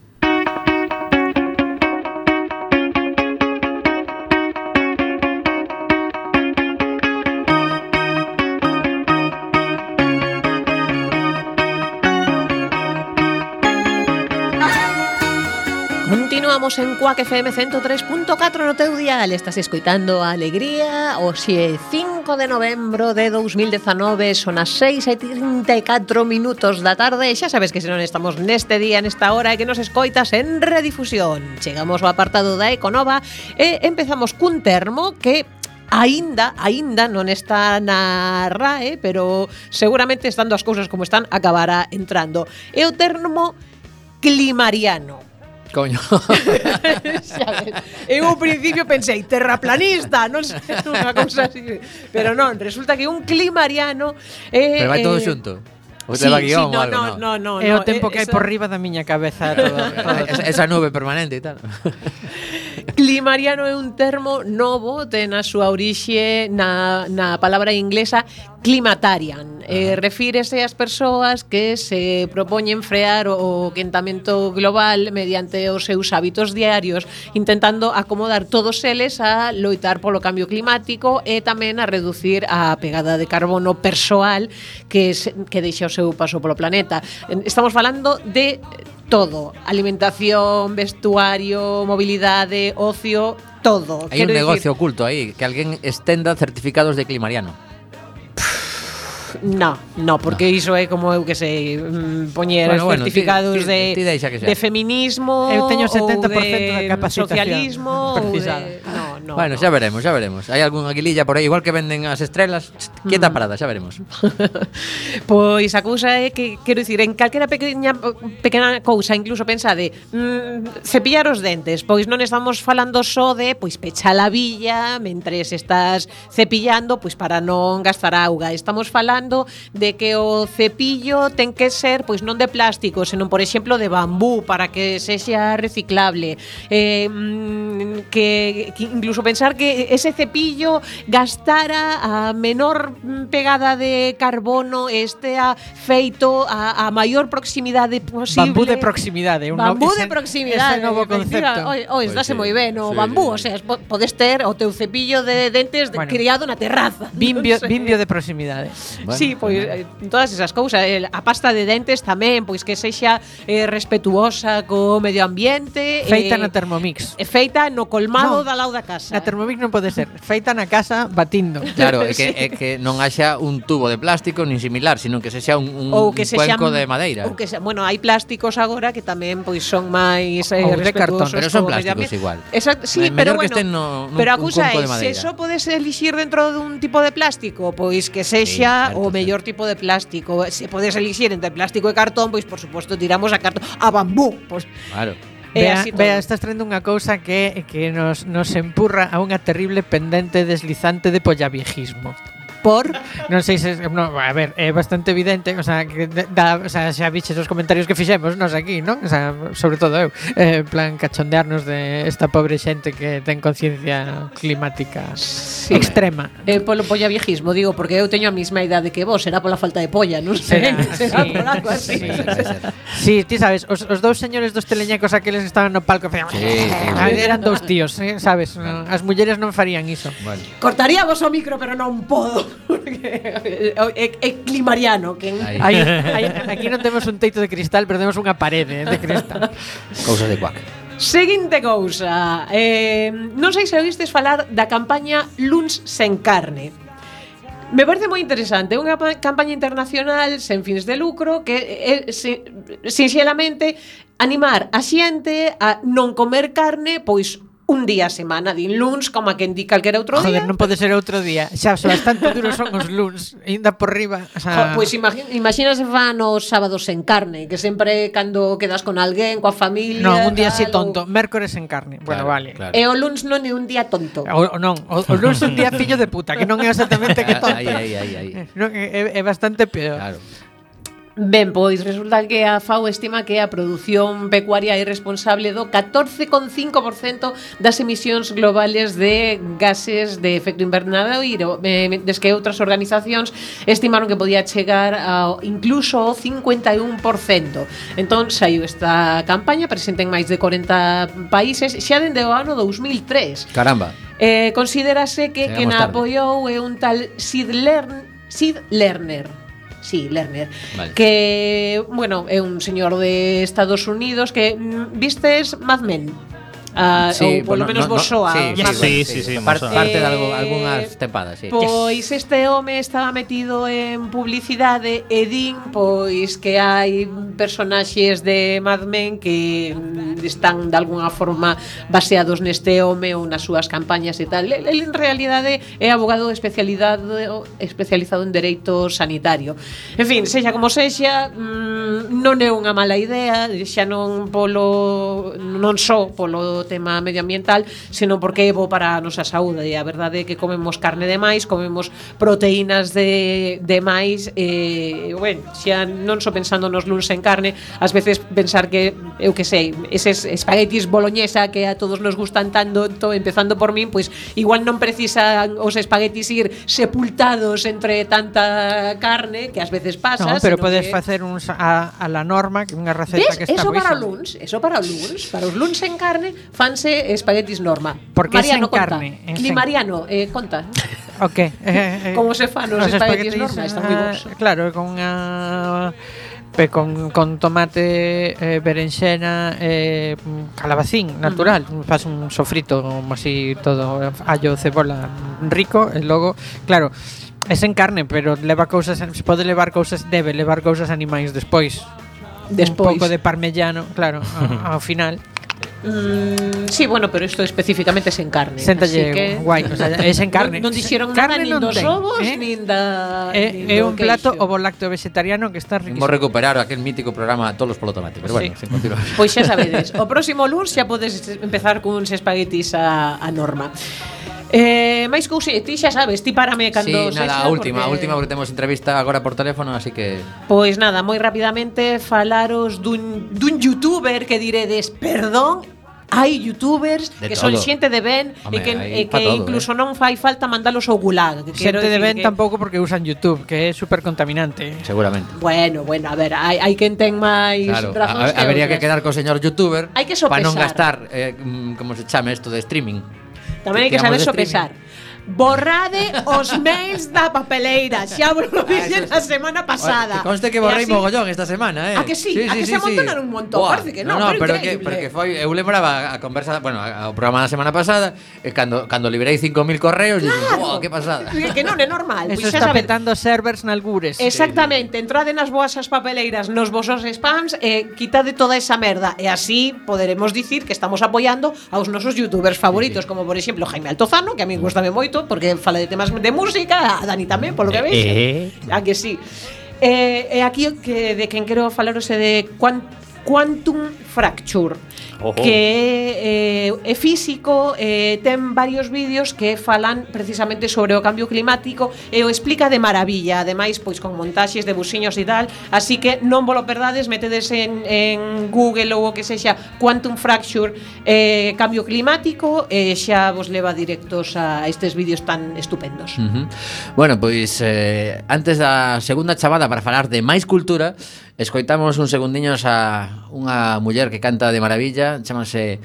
Continuamos en Cuac FM 103.4 no teu dial. Estás escoitando a Alegría o xe 5 de novembro de 2019 son as 6 e 34 minutos da tarde. Xa sabes que se non estamos neste día, nesta hora, e que nos escoitas en redifusión. Chegamos ao apartado da Econova e empezamos cun termo que aínda, aínda non está na RAE, pero seguramente estando as cousas como están acabará entrando. É o termo climariano. Coño. (laughs) eu ao principio pensei, terraplanista, non sei, (laughs) unha cousa así. Pero non, resulta que un climariano... Eh, Pero vai todo eh, xunto. O sí, sí, guión, no, algo, no, no, no, no, É o tempo que esa... hai por riba da miña cabeza todo, (laughs) todo. Esa, esa nube permanente e tal. (laughs) Climariano é un termo novo, ten a súa orixe na, na palabra inglesa climatarian. Ah. Eh, refírese ás persoas que se propoñen frear o quentamento global mediante os seus hábitos diarios, intentando acomodar todos eles a loitar polo cambio climático e tamén a reducir a pegada de carbono persoal que, se, que deixa o seu paso polo planeta. Estamos falando de todo. Alimentación, vestuario, movilidad, ocio, todo. Hay un negocio oculto ahí, que alguien extenda certificados de climariano. No, no, porque no. iso é como eu que sei, mm, poñer bueno, bueno, certificados ti, ti, ti de, ti de feminismo Eu teño 70% de, de capacitación socialismo ou de... No, no, bueno, no. xa veremos, xa veremos Hai algún aguililla por aí, igual que venden as estrelas mm. Quieta parada, xa veremos (laughs) Pois a cousa é que, quero dicir, en calquera pequena, pequena cousa Incluso pensade, mm, cepillar os dentes Pois non estamos falando só de, pois pecha a villa Mentres estás cepillando, pois para non gastar auga Estamos falando falando de que o cepillo ten que ser pois non de plástico, senón por exemplo de bambú para que sexa reciclable. Eh, mm, que, que incluso pensar que ese cepillo gastara a menor pegada de carbono este a feito a, a maior proximidade posible. Bambú de proximidade, un bambú de proximidade, ese novo concepto. Oi, oi, pois sí, moi ben o sí, bambú, sí, o sea, podes ter o teu cepillo de dentes bueno, criado na terraza. Bimbio, (laughs) no sé. bimbio de proximidade. Bueno. Sí, pois eh, todas esas cousas, a pasta de dentes tamén, pois que sexa eh, respetuosa co medio ambiente, feita eh, na Thermomix. E feita no colmado no, da lau da casa. Na eh. Thermomix non pode ser, feita na casa batindo. (laughs) Claro, é que é que non haxa un tubo de plástico nin similar, sino que sexa un un, ou que un cuenco de madeira. Ou que se, bueno, hai plásticos agora que tamén pois son máis eh, ou de cartón, pero son plásticos igual. Exacto, sí, pero bueno, que estén no, no pero acusa é, se só podes elixir dentro dun tipo de plástico, pois que sexa sí, o o mellor tipo de plástico. Eh, se podes elixir entre plástico e cartón, pois por suposto tiramos a cartón, a bambú, pois. Claro. Vea, vea, estás traendo unha cousa que que nos, nos empurra a unha terrible pendente deslizante de pollaviejismo por, non sei se no, a ver, é bastante evidente, o sea, que da, o sea, xa viches os comentarios que fixemos nós aquí, non? O sea, sobre todo eu, eh, en plan cachondearnos de esta pobre xente que ten conciencia climática sí. extrema. Eh, polo polla viejismo, digo, porque eu teño a mesma idade que vos, será pola falta de polla, non sei, será, (laughs) será sí, por algo así. Sí, sí, sí ti sabes, os, os dous señores dos teleñecos aqueles estaban no palco, fean, sí, ah, sí, sí. eran dous tíos, eh, sabes, as mulleres non farían iso. Bueno. Cortaríamos o micro, pero non podo é, é climariano que Aí. Aí, aquí non temos un teito de cristal pero temos unha parede eh, de cristal. Cousa de cuac. Seguinte cousa eh, Non sei se oístes falar da campaña Luns sen carne. Me parece moi interesante, unha campaña internacional sen fins de lucro que eh, eh, é, sinxelamente animar a xente a non comer carne pois un día a semana, din luns, como a quen di calquera outro Joder, día. Joder, non pode ser outro día. Xa, so bastante duros son os luns, ainda por riba. O sea... Pois pues imagina, imagina se fan os sábados en carne, que sempre cando quedas con alguén, coa familia... Non, un día así tonto. O... Mércores en carne. Claro, bueno, vale. Claro. E o luns non é un día tonto. O, non, o, o luns é un día fillo de puta, que non é exactamente que (laughs) tonto. Ai, ai, ai, ai. Non, é, é bastante peor. Claro. Ben, pois resulta que a FAO estima que a produción pecuaria é responsable do 14,5% das emisións globales de gases de efecto invernadero, eh, des que outras organizacións estimaron que podía chegar ao incluso ao 51%. Entón, saiu esta campaña presente en máis de 40 países xa dende o ano 2003. Caramba. Eh, considerase que Chegamos quen a apoiou é un tal Sid Lerner, Sid Lerner Sí, Lerner. Vale. Que, bueno, é un señor de Estados Unidos que... Mm, vistes Mad Men? Uh, sí, ou polo menos no, vos soa. Sí, sí, sí, sí, sí, sí, parte, parte de algo, algunhas tempadas, sí. Pois este home estaba metido en publicidade e din pois que hai personaxes de Mad Men que están de alguna forma baseados neste home ou nas súas campañas e tal. Ele en realidade é abogado especialidade especializado en dereito sanitario. En fin, sexa como sexa, mm, non é unha mala idea, xa non polo non só polo tema medioambiental, senón porque é bo para a nosa saúde. E a verdade é que comemos carne de máis, comemos proteínas de, de máis, e, bueno, xa non só pensando nos luns en carne, ás veces pensar que, eu que sei, eses espaguetis boloñesa que a todos nos gustan tanto, to, empezando por min, pois igual non precisan os espaguetis ir sepultados entre tanta carne, que ás veces pasa. No, pero podes que... facer uns a, a la norma, unha receta ¿Ves? que está Eso para luns, eso para luns, para os luns en carne, fanse espaguetis norma. Porque Mariano, sen conta. carne. En Climariano, eh, conta. Ok. (laughs) Eh, eh, Como se fan os, os espaguetis, espaguetis norma, están moi bons. Ah, claro, con a pe con, con tomate, eh, berenxena, eh, calabacín mm. natural. Mm. Un sofrito así todo, allo, cebola rico e logo, claro, es en carne, pero leva cousas, se pode levar cousas, debe levar cousas animais despois. Despois. Un pouco de parmellano, claro, (laughs) ao final. Mm, sí, bueno, pero isto especificamente sen carne. Sentalle que... guai, o sea, é sen (laughs) carne. Non, non dixeron nada nin dos ten, ovos, eh? nin da... É, eh, é eh, un plato ovo-lacto vegetariano que está riquísimo. Vamos recuperar aquel mítico programa Tolos polo tomate, pero bueno, sí. sen continuar. Pois xa sabedes, o próximo lunes xa podes empezar cuns espaguetis a, a norma. Eh, máis cousa, ti xa sabes, ti párame cando sí, nada, a última, porque... última porque temos entrevista agora por teléfono, así que Pois nada, moi rapidamente falaros dun, dun youtuber que diredes, perdón, hai youtubers de que todo. son xente de ben Home, e que, e que todo, incluso eh. non fai falta mandalos ao gulag. Que xente de ben que... tampouco porque usan YouTube, que é super contaminante. Seguramente. Bueno, bueno, a ver, hai, hai quen ten máis claro, razóns. A, habería que que quedar co señor youtuber para non gastar, eh, mm, como se chame isto de streaming. Tamén hai que saber sopesar. Borrade os mails da papeleira. Xa vos lo ah, dixen a semana pasada Oye, Que conste que borrei así, mogollón esta semana eh. A que sí, sí, a que sí, se amontonaron sí. un montón? Parece que non, no, no, pero, pero que, pero que foi Eu lembraba a conversa, bueno, o programa da semana pasada e Cando, cando liberei 5.000 correos claro. Dixen, wow, que pasada (laughs) Que, que non é normal Eso pois está saber. petando servers nalgures. Exactamente, entrade nas voasas papeleiras Nos vosos spams eh, Quitade toda esa merda. E así poderemos dicir que estamos apoiando Aos nosos youtubers favoritos sí, sí. Como por exemplo Jaime Altozano Que a mí gustame moito porque fala de temas de música, a Dani tamén, polo que veis. Eh. A que sí. Eh, e aquí que de quen quero falaros é de quan, Quantum Fracture Ojo. que eh, é físico eh, ten varios vídeos que falan precisamente sobre o cambio climático e o explica de maravilla ademais pois con montaxes de busiños e tal así que non volo perdades metedes en, en Google ou o que sexa Quantum Fracture eh, cambio climático e eh, xa vos leva directos a estes vídeos tan estupendos uh -huh. Bueno, pois eh, antes da segunda chamada para falar de máis cultura Escoitamos un segundiños a unha muller que canta de maravilla, chamase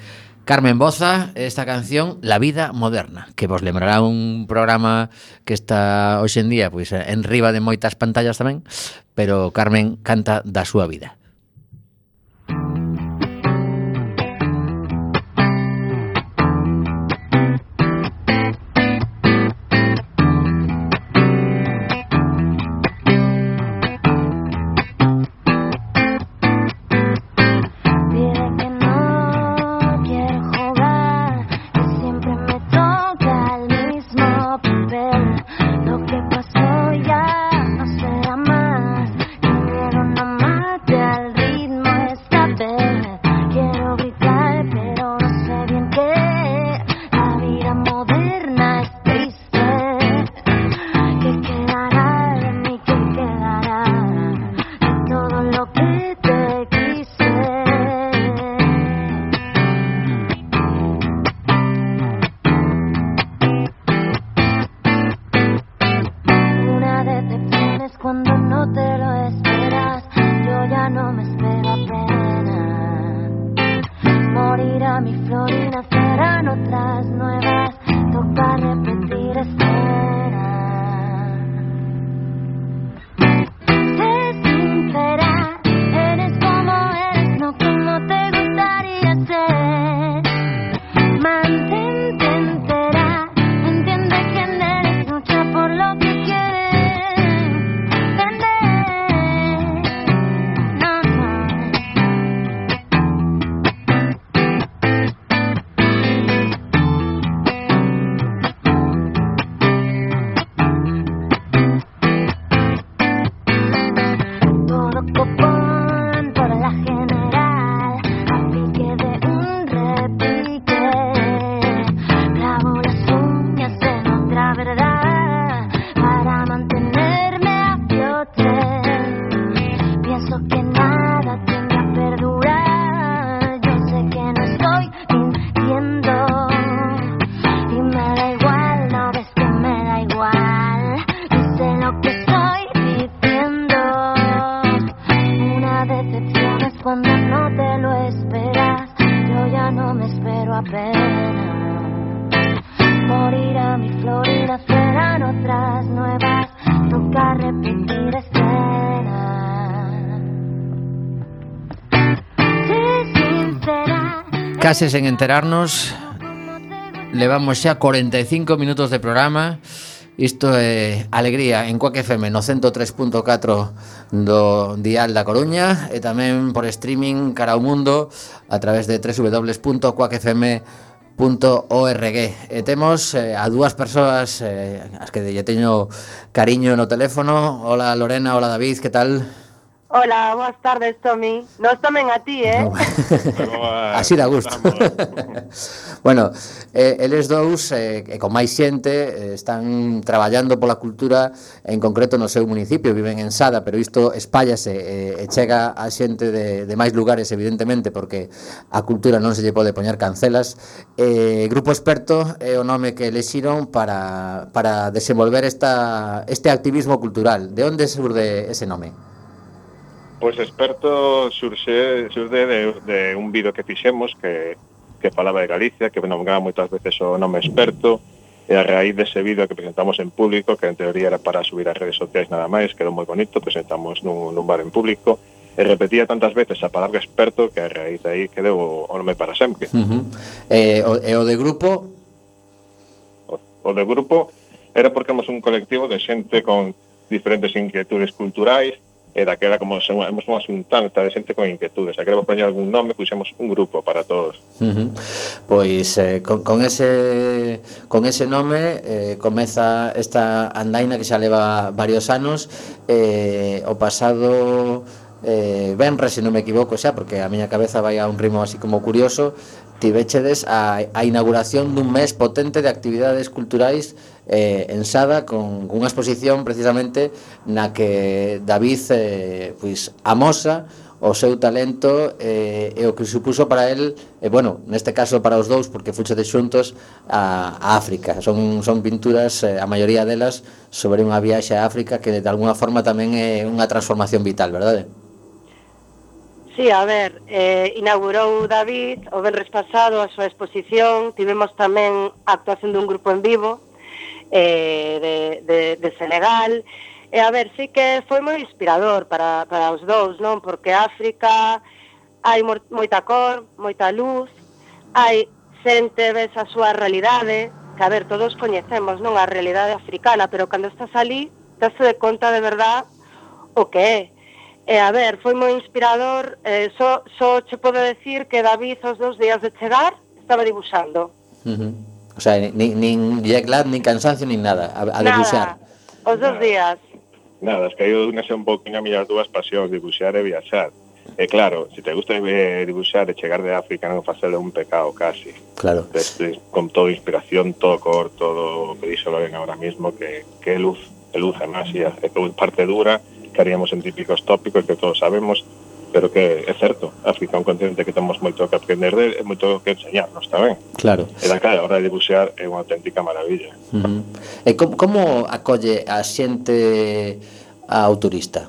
Carmen Boza, esta canción La vida moderna, que vos lembrará un programa que está hoxe en día pois en riba de moitas pantallas tamén, pero Carmen canta da súa vida. case sen enterarnos. Levamos xa 45 minutos de programa. Isto é alegría en Coac FM no 103.4 do Dial da Coruña e tamén por streaming cara ao mundo a través de www.coacfm.org E temos eh, a dúas persoas eh, as que lle teño cariño no teléfono. Hola Lorena, hola David, que tal? Hola, boas tardes, Tommy. Nos tomen a ti, eh? No. (laughs) (laughs) Eh, Así da gusto. (laughs) bueno, eh, eles dous, eh, e con máis xente, eh, están traballando pola cultura, en concreto no seu municipio, viven en Sada, pero isto espállase eh, e chega a xente de, de máis lugares, evidentemente, porque a cultura non se lle pode poñer cancelas. Eh, Grupo Experto é o nome que elexiron para, para desenvolver esta, este activismo cultural. De onde surde ese nome? Pois experto surxe, surde de, de un vídeo que fixemos que, que falaba de Galicia, que nombraba moitas veces o nome experto, e a raíz dese vídeo que presentamos en público, que en teoría era para subir ás redes sociais nada máis, quedou moi bonito, presentamos nun, nun bar en público, e repetía tantas veces a palabra experto que a raíz de aí quedou o nome para sempre. Uh -huh. eh, o, e o de grupo? O, o de grupo era porque éramos un colectivo de xente con diferentes inquietudes culturais, e daquela como se hemos unha xuntanza de xente con inquietudes, a queremos poñer algún nome, puxemos un grupo para todos. Uh -huh. Pois eh, con, con ese con ese nome eh, comeza esta andaina que xa leva varios anos eh, o pasado eh, Benres, se non me equivoco xa, porque a miña cabeza vai a un ritmo así como curioso, tivechedes a, a inauguración dun mes potente de actividades culturais eh, en Sada con, unha exposición precisamente na que David eh, pois, amosa o seu talento eh, e o que supuso para el, eh, bueno, neste caso para os dous, porque fuchete xuntos a, a África. Son, son pinturas, eh, a maioría delas, sobre unha viaxe a África que de alguna forma tamén é unha transformación vital, verdade? Sí, a ver, eh, inaugurou David o venres pasado a súa exposición, tivemos tamén a actuación dun grupo en vivo, eh, de, de, de Senegal. E a ver, sí que foi moi inspirador para, para os dous, non? Porque África hai moita cor, moita luz, hai xente ves a súa realidade, que a ver, todos coñecemos, non? A realidade africana, pero cando estás ali, te de conta de verdad o que é. E a ver, foi moi inspirador, eh, só, só che podo decir que David os dous días de chegar estaba dibuixando. Uh -huh. O sea, nin, nin jet lag, nin cansancio, nin nada. A, a nada. debuxar. Os dos días. Nada, es que eu unese un poquinho a millas dúas pasións, dibuxar e viaxar. E claro, se te gusta dibuixar e chegar de África non facelo un pecado casi. Claro. Desde, eh, con toda inspiración, todo cor, todo que dixo Loren ahora mismo, que, que luz, que luz además, e parte dura, que haríamos en típicos tópicos que todos sabemos, pero que é certo, África é un continente que temos moito que aprender de, e moito que enseñarnos tamén. Claro. E da cara, a hora de bucear é unha auténtica maravilla. Uh -huh. E como, como acolle a xente ao turista?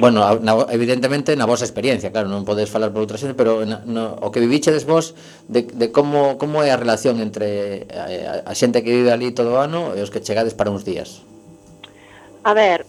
Bueno, na, evidentemente na vosa experiencia, claro, non podes falar por outra xente, pero na, no, o que vivichedes vos de, de como, como é a relación entre a, a, a xente que vive ali todo o ano e os que chegades para uns días? A ver,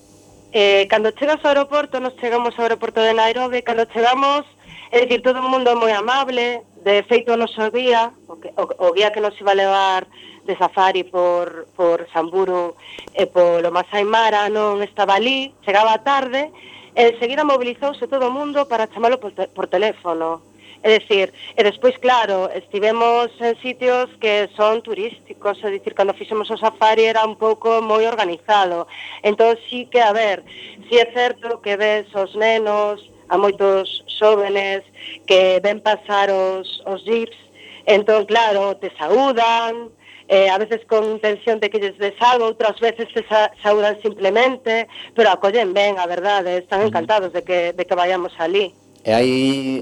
Eh, cando chegas ao aeroporto, nos chegamos ao aeroporto de Nairobi, cando chegamos, é dicir, todo o mundo é moi amable, de feito o noso guía, o, que, o, o guía que nos iba a levar de safari por, por Samburu e polo Masai Mara non estaba ali, chegaba tarde, e enseguida mobilizouse todo o mundo para chamalo por, te, por teléfono. É dicir, e despois, claro, estivemos en sitios que son turísticos, é dicir, cando fixemos o safari era un pouco moi organizado. Entón, sí que, a ver, sí é certo que ves os nenos, a moitos xóvenes que ven pasar os, os jeeps, entón, claro, te saúdan, eh, a veces con intención de que lles des algo, outras veces se sa saúdan simplemente, pero acollen ben, a verdade, están encantados de que, de que vayamos alí. E hai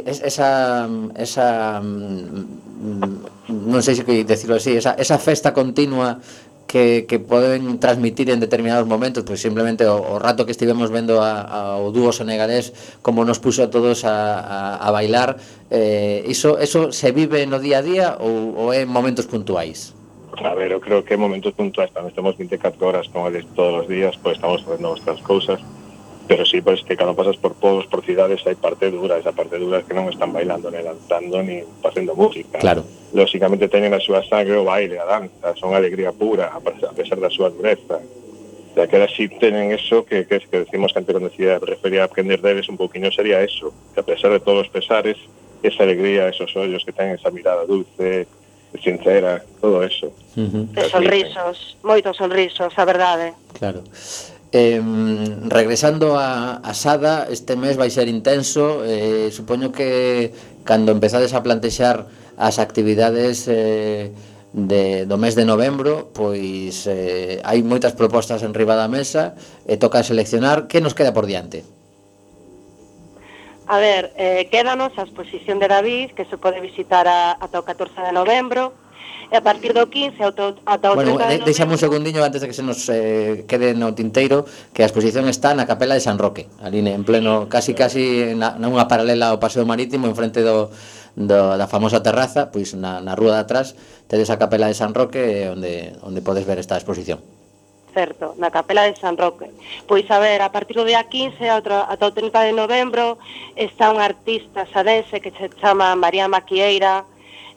esa, esa mm, mm, non sei se que decirlo así, esa, esa festa continua que, que poden transmitir en determinados momentos, pois simplemente o, o rato que estivemos vendo a, a, o dúo senegalés como nos puxo a todos a, a, a bailar, eh, iso, eso se vive no día a día ou, ou en momentos puntuais? A ver, eu creo que en momentos puntuais, tamén estamos 24 horas con eles todos os días, pois estamos facendo outras cousas, pero sí, pois pues, que cando pasas por povos, por cidades, hai parte dura, esa parte dura que non están bailando, ni danzando, ni facendo música. Claro. Lóxicamente teñen a súa sangre o baile, a danza, son alegría pura, a pesar da súa dureza. Da que así teñen eso que, que, que decimos que antes cando decía, refería a aprender deles un poquinho sería eso, que a pesar de todos os pesares, esa alegría, esos ollos que ten, esa mirada dulce, sincera, todo eso. Uh -huh. Sonrisos, moitos sonrisos, a verdade. Claro. Eh, regresando a, a Sada, este mes vai ser intenso, eh, supoño que cando empezades a plantexar as actividades eh, de, do mes de novembro, pois eh, hai moitas propostas en riba da mesa, e toca seleccionar que nos queda por diante. A ver, eh, quédanos a exposición de David, que se pode visitar a, ata o 14 de novembro, e a partir do 15 ata, ata o bueno, 30 de, de Deixame un segundiño antes de que se nos eh, quede no tinteiro que a exposición está na capela de San Roque, ali en pleno, casi casi na, nunha paralela ao paseo marítimo en frente do, do, da famosa terraza, pois na, na rúa de atrás tedes a capela de San Roque eh, onde, onde podes ver esta exposición certo, na capela de San Roque. Pois a ver, a partir do día 15 outro, ata o 30 de novembro está un artista sadense que se chama María Maquieira,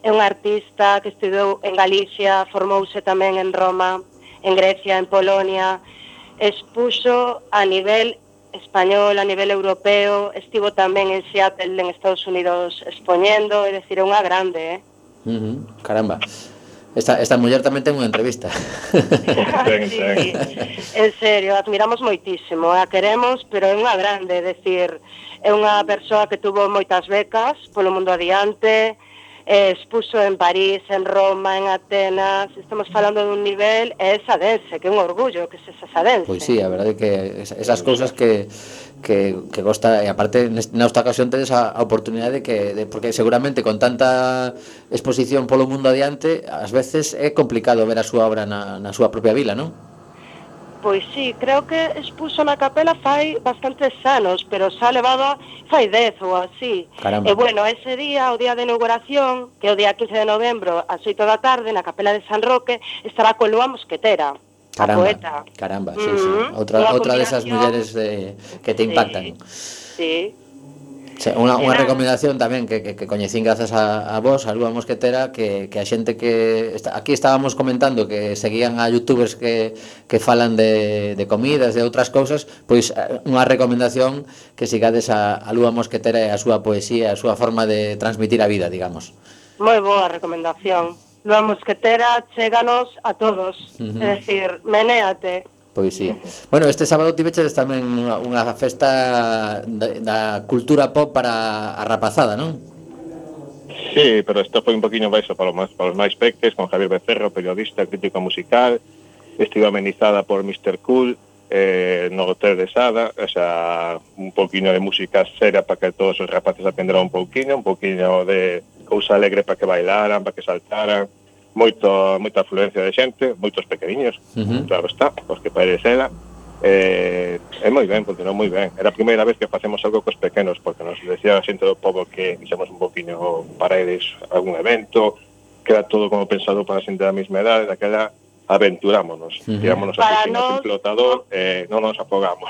É un artista que estudou en Galicia, formouse tamén en Roma, en Grecia, en Polonia, expuxo a nivel español, a nivel europeo, estivo tamén en Seattle, en Estados Unidos, expoñendo, é dicir, é unha grande, eh? Uh -huh. Caramba. Esta, esta muller tamén ten unha entrevista. (laughs) ten, sí, ten. Sí. En serio, admiramos moitísimo, a queremos, pero é unha grande, é dicir, é unha persoa que tuvo moitas becas polo mundo adiante, eh, expuso en París, en Roma, en Atenas, estamos falando dun nivel é sadense, que é un orgullo que se esa sadense. Pois sí, a verdade é que esas cousas que que, que gosta e aparte nesta ocasión tedes a, a oportunidade que de, porque seguramente con tanta exposición polo mundo adiante, ás veces é complicado ver a súa obra na, na súa propia vila, non? Pois sí, creo que expuso na capela fai bastantes anos, pero xa levaba fai dez ou así. Caramba. E bueno, ese día, o día de inauguración, que é o día 15 de novembro, ás 8 da tarde, na capela de San Roque, estará con Lua Mosquetera. Caramba, a poeta. caramba, sí, sí. Outra, outra desas mulleres de, que te impactan. Sí, sí. Se, unha, unha recomendación tamén que, que, que coñecín grazas a, a vos, a Lúa Mosquetera que, que a xente que está, aquí estábamos comentando que seguían a youtubers que, que falan de, de comidas, de outras cousas pois eh, unha recomendación que sigades a, a Lúa Mosquetera e a súa poesía a súa forma de transmitir a vida, digamos. Moi boa recomendación. Lúa Mosquetera, chéganos a todos. Uh -huh. é dicir, menéate. Pois sí. Bueno, este sábado tiveches tamén unha, unha festa da, da cultura pop para a rapazada, non? Sí, pero isto foi un poquinho baixo para os máis, para os máis peques, con Javier Becerro, periodista, crítico musical, estivo amenizada por Mr. Cool, eh, no hotel de Sada, o sea, un poquinho de música seria para que todos os rapaces aprenderan un pouquiño, un poquinho de cousa alegre para que bailaran, para que saltaran, moito moita afluencia de xente, moitos pequeniños, uh -huh. claro está, porque ela, eh, é moi ben, funcionou moi ben. Era a primeira vez que facemos algo cos pequenos, porque nos decía a xente do povo que fixemos un poquinho para eles algún evento, que era todo como pensado para a xente da mesma edade, daquela aventurámonos, uh -huh. tirámonos a piscina nos... sin flotador, eh, non nos afogamos.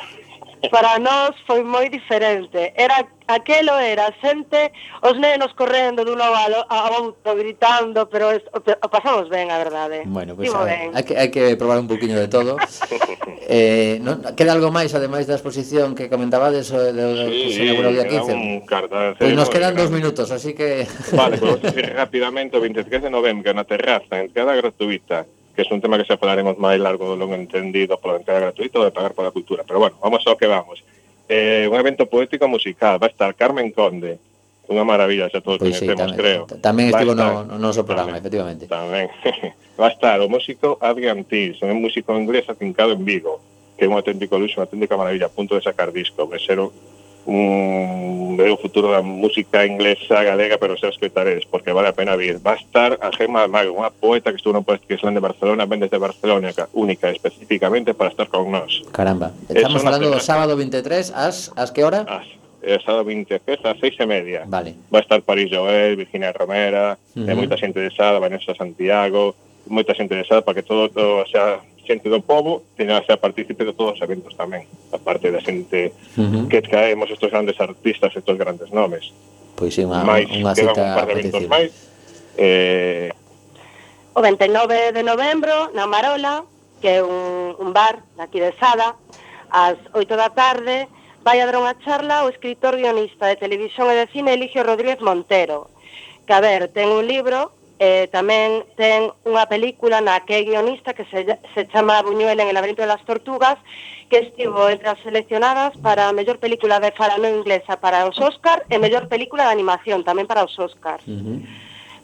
Para nós foi moi diferente. Era aquelo era xente, os nenos correndo dun lado a outro gritando, pero es, o, o pasamos ben, a verdade. Bueno, pues, ben. hai que, hai que probar un poquinho de todo. (laughs) eh, non, queda algo máis ademais da exposición que comentabades o de, de, sí, que se inaugurou día 15. Pois pues nos quedan dos minutos, así que Vale, pues, rapidamente o 23 de novembro na terraza, entrada gratuita que es un tema que xa falaremos máis largo do longo entendido pola entrada gratuita ou de pagar pola cultura. Pero bueno, vamos ao que vamos. Eh, un evento poético musical, va a estar Carmen Conde, unha maravilla, xa todos pois conhecemos, sí, tamén, creo. Tamén estivo estar, no, no noso programa, tamén, efectivamente. Tamén. (laughs) va a estar o músico Adrian Tis, un músico inglés afincado en Vigo, que é un auténtico luxo, unha auténtica maravilla, a punto de sacar disco, que ser un, ver o futuro da música inglesa, galega, pero xa escoitaredes, porque vale a pena vir. Va a estar a Gemma Mago, unha poeta que estuvo no Poesía que de Barcelona, ven desde Barcelona, única, especificamente para estar con nós. Caramba, estamos Eso falando do sábado 23, as, as que hora? Ah, as, é sábado 23 ás seis e media. Vale. Va a estar París Joel, Virginia Romera, uh -huh. moita xente de Sada, Vanessa Santiago, moita xente de Sada, para que todo, todo xa xente do povo teña xa partícipe de todos os eventos tamén, a parte da xente uh -huh. que traemos estos grandes artistas, estos grandes nomes. Pois sí, unha, unha cita un par de eventos máis. Eh... O 29 de novembro, na Marola, que é un, un bar aquí de Sada, ás 8 da tarde, vai a dar unha charla o escritor guionista de televisión e de cine Eligio Rodríguez Montero, que, a ver, ten un libro eh, tamén ten unha película na que é guionista que se, se chama Buñuel en el laberinto de las tortugas que estivo entre as seleccionadas para a mellor película de farano inglesa para os Óscar e mellor película de animación tamén para os Óscar uh -huh.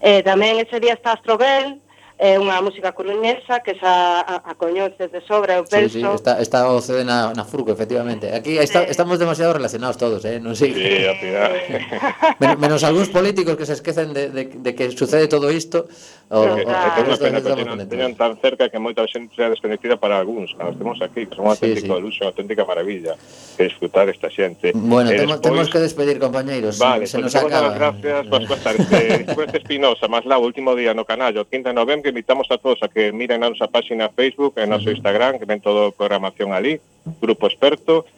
eh, tamén ese día está Astrobel é unha música coruñesa que xa a, a coñeces de sobra, eu penso. Sí, sí, está, está o CD na, na Furgo, efectivamente. Aquí está, sí. estamos demasiado relacionados todos, eh? non sei. Sí, a. (laughs) Men, menos algúns políticos que se esquecen de, de, de que sucede todo isto. O, o, é unha pena que teñan, teñan tan cerca que moita xente sea desconectida para algúns, Nos temos aquí, que son un auténtico sí, sí. luxo, unha auténtica maravilla que disfrutar esta xente. Bueno, eh, e temos, despois... temos que despedir, compañeiros. Vale, se, se nos acaba. Gracias, pues, bastante. Despois de Espinosa, máis lá, o último día no canallo, 15 de novembro, que invitamos a todos a que miren a nosa página Facebook e noso Instagram, que ven todo programación ali, Grupo Experto,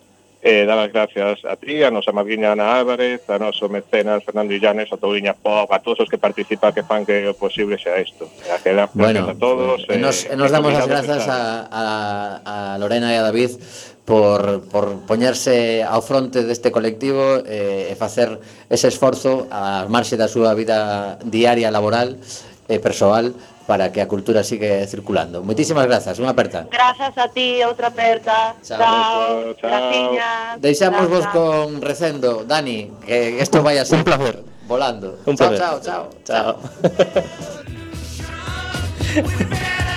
Eh, dar as gracias a ti, a nosa madriña Ana Álvarez, a noso mecenas Fernando Illanes, a Touriña Pop, a todos os que participan que fan que o posible sea isto. A que dar bueno, a todos. Eh, nos, eh, nos damos as grazas a, a, a Lorena e a David por, por poñerse ao fronte deste colectivo eh, e facer ese esforzo a marxe da súa vida diaria laboral e eh, persoal para que a cultura sigue circulando. Moitísimas grazas, unha aperta. Grazas a ti, outra aperta. Chao. Chao. Chao. Graciñas. Deixamos vos con Recendo, Dani, que esto vaya así. Un placer. Volando. Un chao, placer. chao, chao, chao. Chao. (laughs)